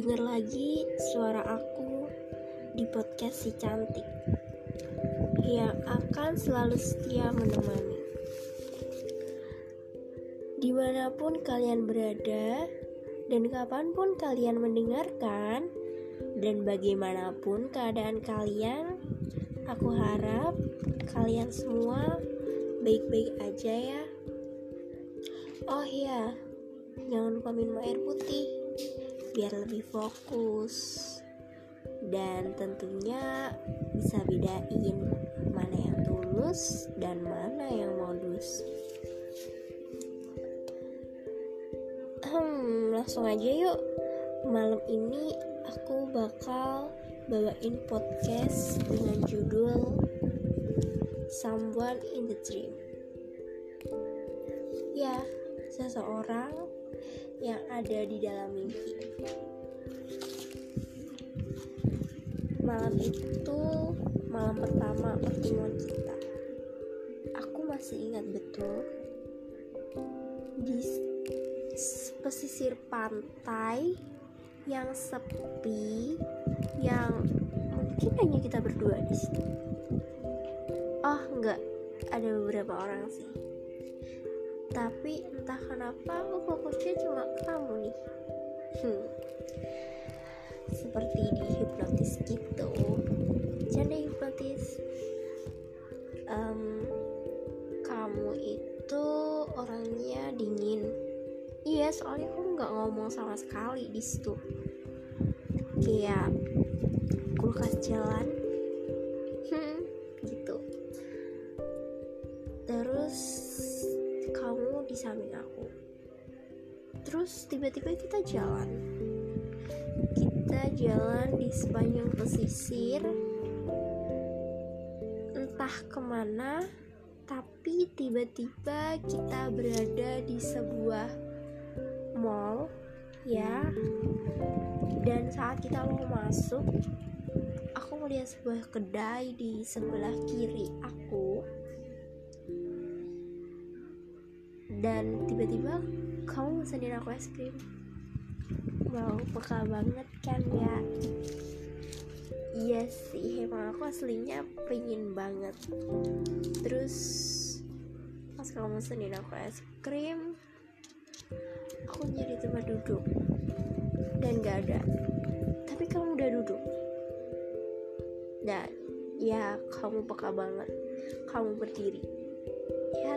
Dengar lagi suara aku di podcast si cantik yang akan selalu setia menemani. Di mana pun kalian berada dan kapan pun kalian mendengarkan dan bagaimanapun keadaan kalian, aku harap kalian semua baik-baik aja ya. Oh iya, jangan lupa minum air putih biar lebih fokus dan tentunya bisa bedain mana yang tulus dan mana yang modus. Hmm, langsung aja yuk. Malam ini aku bakal bawain podcast dengan judul Someone in the Dream. Ya, seseorang yang ada di dalam mimpi. Malam itu malam pertama pertemuan kita. Aku masih ingat betul di pesisir pantai yang sepi yang mungkin hanya kita berdua di sini. Oh, enggak, ada beberapa orang sih tapi entah kenapa aku fokusnya cuma kamu nih. Hmm. seperti di hipnotis gitu. Jadi hipnotis um, kamu itu orangnya dingin. Iya soalnya aku nggak ngomong sama sekali di situ. Kayak kulkas jalan terus tiba-tiba kita jalan. Kita jalan di sepanjang pesisir. Entah ke mana tapi tiba-tiba kita berada di sebuah mall ya. Dan saat kita mau masuk aku melihat sebuah kedai di sebelah kiri aku dan tiba-tiba kamu pesenin aku es krim. Wow peka banget kan ya? Iya sih emang aku aslinya pengen banget. Terus pas kamu pesenin aku es krim aku nyari tempat duduk. Dan gak ada. Tapi kamu udah duduk. Dan ya kamu peka banget. Kamu berdiri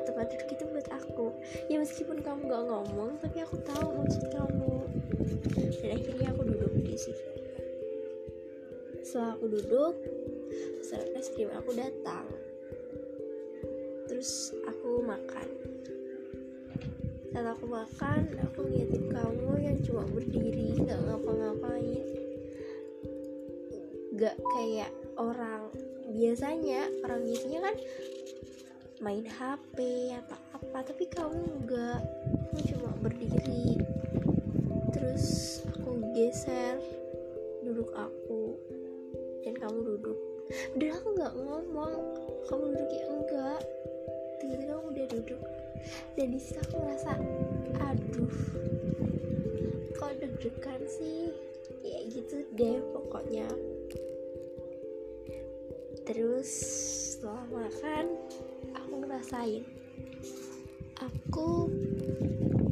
tempat duduk itu buat aku. Ya meskipun kamu gak ngomong tapi aku tahu maksud kamu. Dan akhirnya aku duduk di situ. Setelah aku duduk pesanan es krim aku datang. Terus aku makan. Saat aku makan aku ngeliatin kamu yang cuma berdiri nggak ngapa-ngapain. Gak kayak orang biasanya. Orang biasanya kan main HP atau apa tapi kamu enggak kamu cuma berdiri. Terus aku geser duduk aku dan kamu duduk. Dan aku nggak ngomong kamu duduk ya enggak. Tiba-tiba kamu udah duduk. Dan di situ aku ngerasa aduh kok deg-degan sih? Ya gitu deh pokoknya. Terus setelah makan aku ngerasain. Aku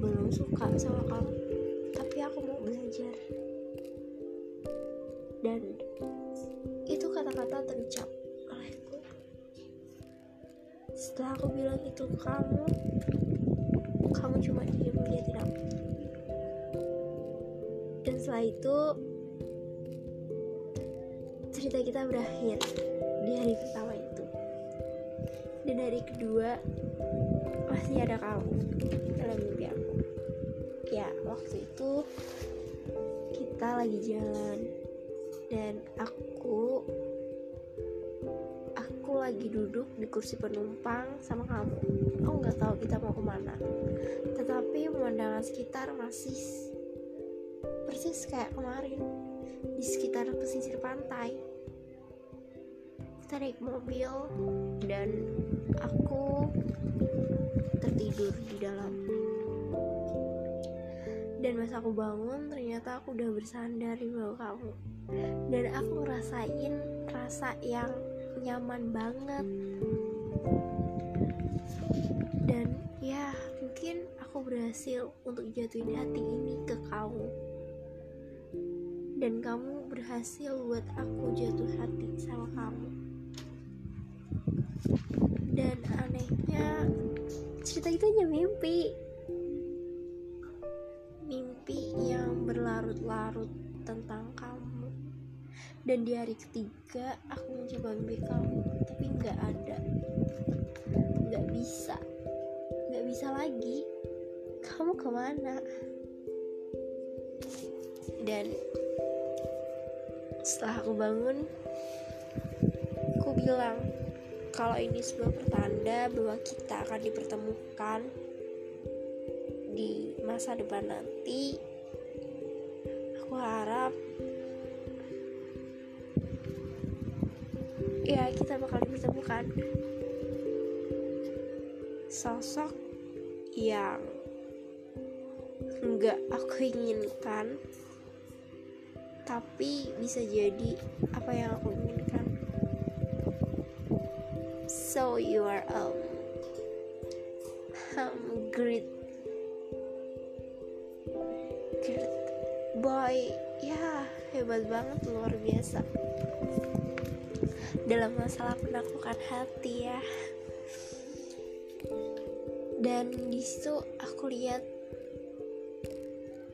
belum suka sama kamu tapi aku mau belajar. Dan itu kata-kata terucap olehku. Setelah aku bilang itu kamu kamu cuma diam ngeliatin aku dan setelah itu cerita kita berakhir di hari pertama dan hari kedua masih ada kamu dalam mimpi aku ya waktu itu kita lagi jalan. Dan aku aku lagi duduk di kursi penumpang sama kamu. Aku nggak tahu kita mau ke mana. Tetapi pemandangan sekitar masih persis kayak kemarin. Di sekitar pesisir pantai naik mobil dan aku tertidur di dalam. Dan pas aku bangun ternyata aku udah bersandar di bawah kamu. Dan aku ngerasain rasa yang nyaman banget. Dan ya mungkin aku berhasil untuk jatuhin hati ini ke kamu. Dan kamu berhasil buat aku jatuh hati sama kamu dan anehnya cerita itu hanya mimpi. Mimpi yang berlarut-larut tentang kamu. Dan di hari ketiga aku mencoba mimpi kamu tapi nggak ada. Nggak bisa. Nggak bisa lagi. Kamu ke mana? Dan setelah aku bangun aku bilang kalau ini sebuah pertanda bahwa kita akan dipertemukan di masa depan nanti aku harap ya kita bakal dipertemukan. Sosok yang enggak aku inginkan tapi bisa jadi apa yang aku inginkan so you are um, um great great boy. Ya hebat banget luar biasa. Dalam masalah penaklukan hati ya. Dan di situ aku lihat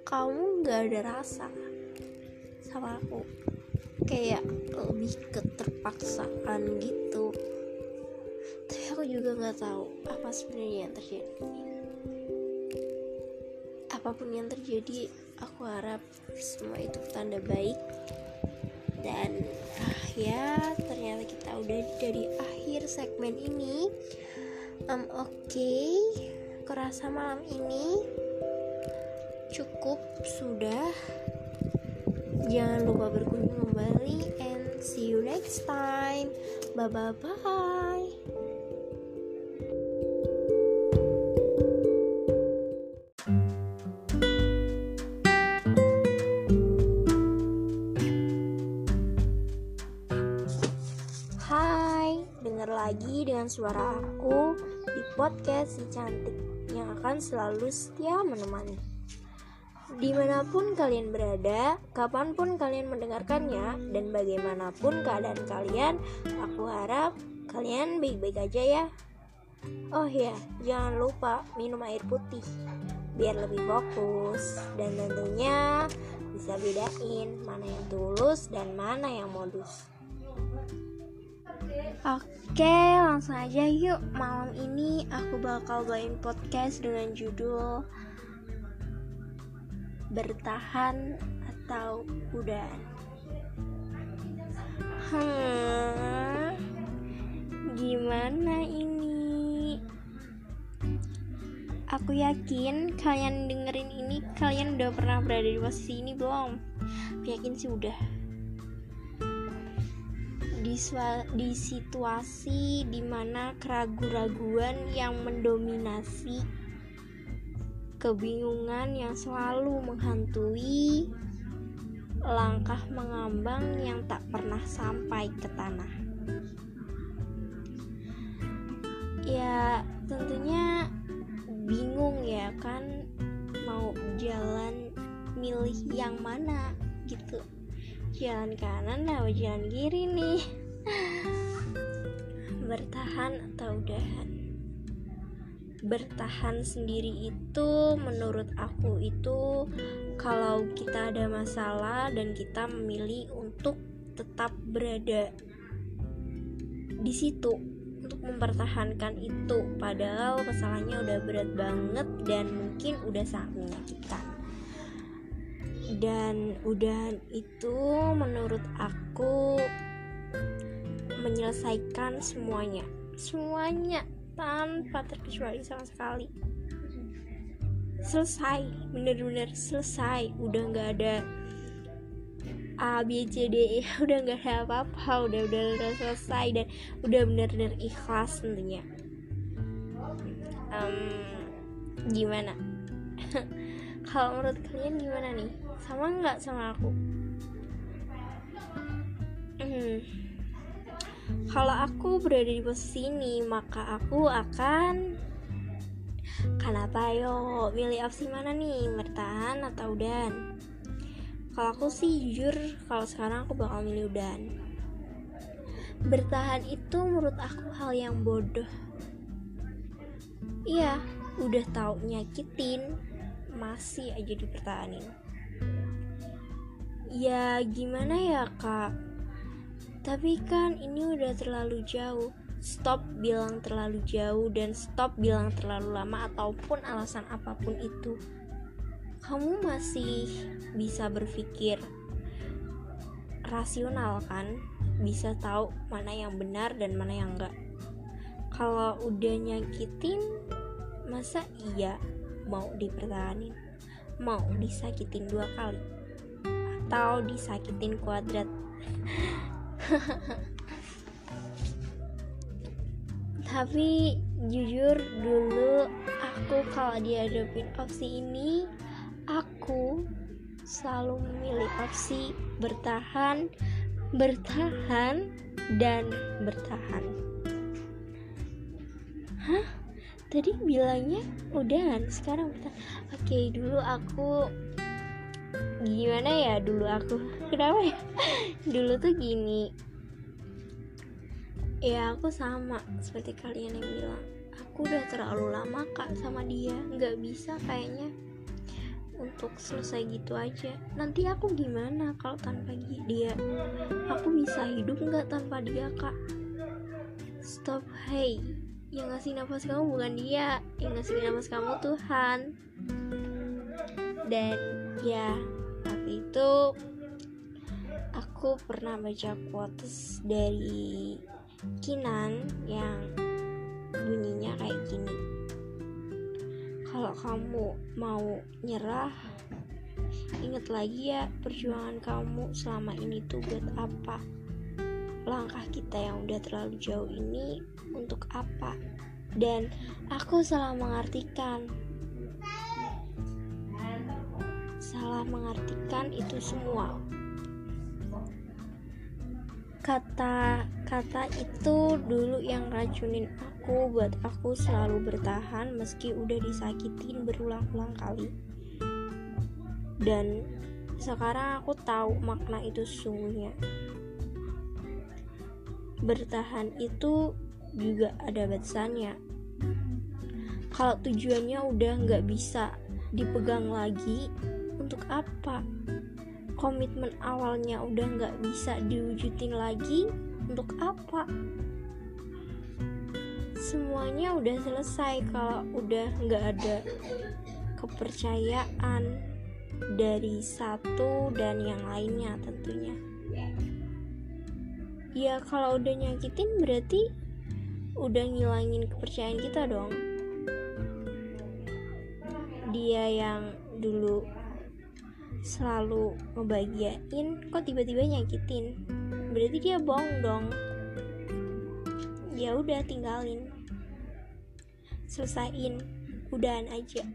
kamu nggak ada rasa sama aku. Kayak lebih keterpaksaan gitu juga nggak tahu apa sebenarnya yang terjadi apa pun yang terjadi aku harap semua itu tanda baik dan ah, ya ternyata kita udah dari akhir segmen ini um, oke okay. kerasa malam ini cukup sudah Jangan lupa berkunjung kembali and see you next time. Bye bye bye. Suara aku di podcast si cantik yang akan selalu setia menemani. Di mana pun kalian berada, kapan pun kalian mendengarkannya, dan bagaimanapun keadaan kalian, aku harap kalian baik-baik aja ya. Oh ya, jangan lupa minum air putih biar lebih fokus dan tentunya bisa bedain mana yang tulus dan mana yang modus. Oke, langsung aja yuk. Malam ini aku bakal bawain podcast dengan judul bertahan atau udahan hmm, gimana ini? Aku yakin kalian dengerin ini kalian udah pernah berada di posisi ini belum? Aku yakin sih udah di, situasi di mana keraguan-raguan yang mendominasi kebingungan yang selalu menghantui langkah mengambang yang tak pernah sampai ke tanah. Ya, tentunya bingung ya kan mau jalan milih yang mana gitu. Jalan kanan atau jalan kiri nih. Bertahan atau udahan? Bertahan sendiri itu menurut aku itu kalau kita ada masalah dan kita memilih untuk tetap berada di situ untuk mempertahankan itu. Padahal masalahnya udah berat banget dan mungkin udah sangat menyakitkan. Dan udah itu menurut aku menyelesaikan semuanya. Semuanya tanpa terkecuali sama sekali. Selesai bener-bener selesai. Udah nggak ada A B C D E. Udah nggak ada apa-apa. Udah udah udah selesai dan udah bener-bener ikhlas tentunya. Um, gimana? Kalau menurut kalian gimana nih? Sama nggak sama aku? Hmm. Kalau aku berada di posisi ini maka aku akan Kenapa yo milih opsi mana nih bertahan atau udan? Kalau aku sih jujur kalau sekarang aku bakal milih udan. Bertahan itu menurut aku hal yang bodoh. Iya udah tahu nyakitin masih aja dipertahanin. Ya gimana ya kak tapi kan ini udah terlalu jauh. Stop bilang terlalu jauh dan stop bilang terlalu lama ataupun alasan apa pun itu. Kamu masih bisa berpikir rasional kan? Bisa tahu mana yang benar dan mana yang enggak. Kalau udah nyakitin masa iya mau dipertahanin? Mau disakitin dua kali? Atau disakitin kuadrat tapi jujur dulu aku kalau dihadapin opsi ini aku selalu memilih opsi bertahan bertahan dan bertahan. Hah? Tadi bilangnya udahan sekarang kita oke dulu aku gimana ya dulu aku? Kenapa ya? Dulu tuh gini. Ya aku sama seperti kalian yang bilang. Aku udah terlalu lama kak sama dia. Nggak bisa kayaknya untuk selesai gitu aja. Nanti aku gimana kalau tanpa dia? Aku bisa hidup nggak tanpa dia kak? Stop hey. Yang ngasih nafas kamu bukan dia. Yang ngasih nafas kamu Tuhan. Dan ya tapi itu aku pernah baca quotes dari Kinan yang bunyinya kayak gini. Kalau kamu mau nyerah ingat lagi ya perjuangan kamu selama ini tuh buat apa? Langkah kita yang udah terlalu jauh ini untuk apa? Dan aku salah mengartikan salah mengartikan itu semua. Kata kata itu dulu yang racunin aku buat aku selalu bertahan meski udah disakitin berulang-ulang kali. Dan sekarang aku tahu makna itu sesungguhnya. Bertahan itu juga ada batasannya kalau tujuannya udah nggak bisa dipegang lagi untuk apa? Komitmen awalnya udah nggak bisa diwujudin lagi untuk apa? Semuanya udah selesai kalau udah nggak ada kepercayaan dari satu dan yang lainnya tentunya. Ya kalau udah nyakitin berarti udah ngilangin kepercayaan kita dong. Dia yang dulu selalu ngebahagiain kok tiba-tiba nyakitin berarti dia bohong dong ya udah tinggalin selesain udahan aja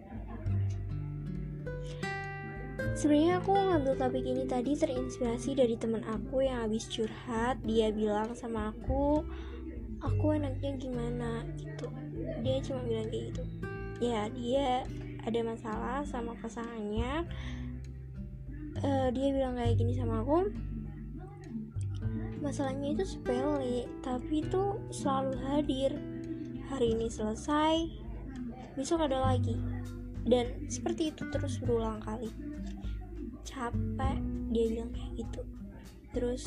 Sebenarnya aku ngambil topik ini tadi terinspirasi dari teman aku yang habis curhat. Dia bilang sama aku, aku enaknya gimana gitu. Dia cuma bilang kayak gitu. Ya dia ada masalah sama pasangannya. Uh, dia bilang kayak gini sama aku. Masalahnya itu sepele, tapi itu selalu hadir. Hari ini selesai, besok ada lagi. Dan seperti itu terus berulang kali capek dia bilang kayak gitu terus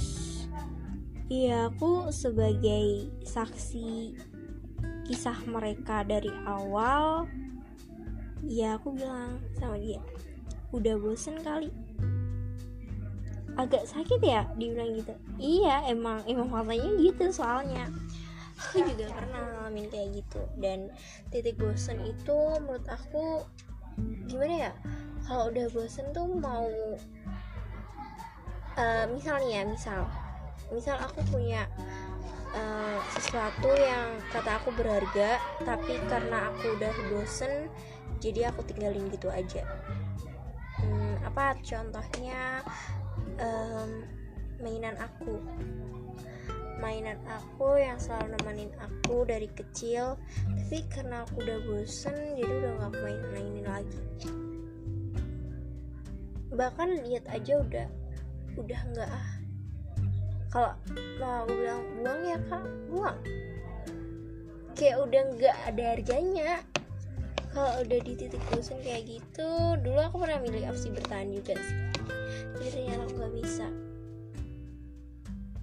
iya aku sebagai saksi kisah mereka dari awal ya aku bilang sama dia udah bosen kali agak sakit ya dibilang gitu. Iya emang emang matanya gitu soalnya. Aku juga pernah ngalamin kayak gitu dan titik bosen itu menurut aku gimana ya? Kalau udah bosen tuh mau uh, misal nih ya misal misal aku punya uh, sesuatu yang kata aku berharga tapi karena aku udah bosen jadi aku tinggalin gitu aja. Apa contohnya um, mainan aku. Mainan aku yang selalu nemenin aku dari kecil tapi karena aku udah bosen jadi udah gak main mainin lagi. Bahkan lihat aja udah udah nggak ah. Kalau mau bilang buang ya kak buang. Kayak udah nggak ada harganya kalau udah di titik bosan kayak gitu dulu aku pernah milih opsi bertahan juga sih. Tapi ternyata aku nggak bisa.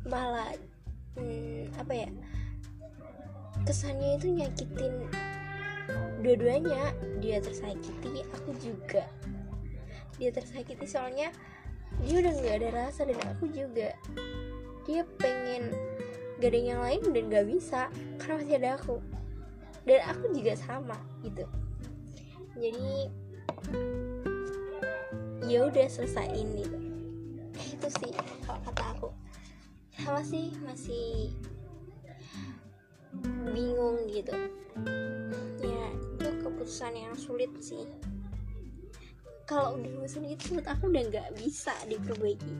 Malah hmm, apa ya kesannya itu nyakitin dua-duanya. Dia tersakiti aku juga. Dia tersakiti soalnya dia udah nggak ada rasa dan aku juga. Dia pengen gak yang lain dan gak bisa karena masih ada aku. Dan aku juga sama gitu jadi ya udah selesai ini itu sih kalau kata aku. Sama sih masih bingung gitu? Ya itu keputusan yang sulit sih. Kalau udah bosan gitu menurut aku udah nggak bisa diperbaiki.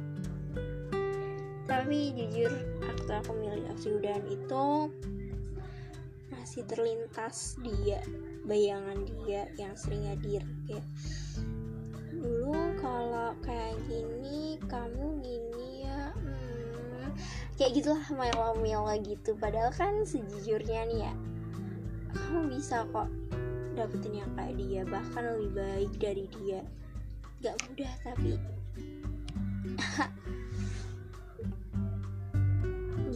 Tapi jujur waktu aku milih opsi udahan itu masih terlintas dia bayangan dia yang sering hadir kayak dulu kalau kayak gini kamu gini ya hmm, kayak gitulah melo-melo gitu. Padahal kan sejujurnya nih ya kamu bisa kok dapetin yang kayak dia bahkan lebih baik dari dia. Gak mudah tapi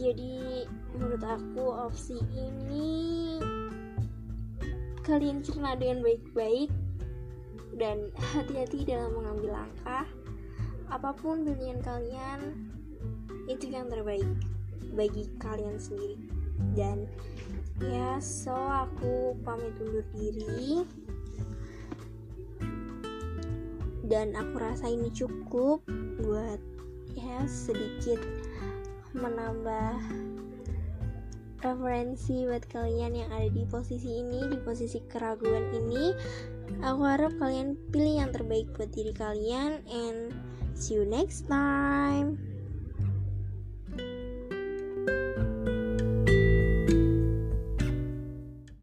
jadi menurut aku opsi ini kalian cerna dengan baik-baik dan hati-hati dalam mengambil langkah apa pun pilihan kalian itu yang terbaik bagi kalian sendiri. Dan ya so aku pamit undur diri. Dan aku rasa ini cukup buat ya sedikit menambah referensi buat kalian yang ada di posisi ini di posisi keraguan ini. Aku harap kalian pilih yang terbaik buat diri kalian and see you next time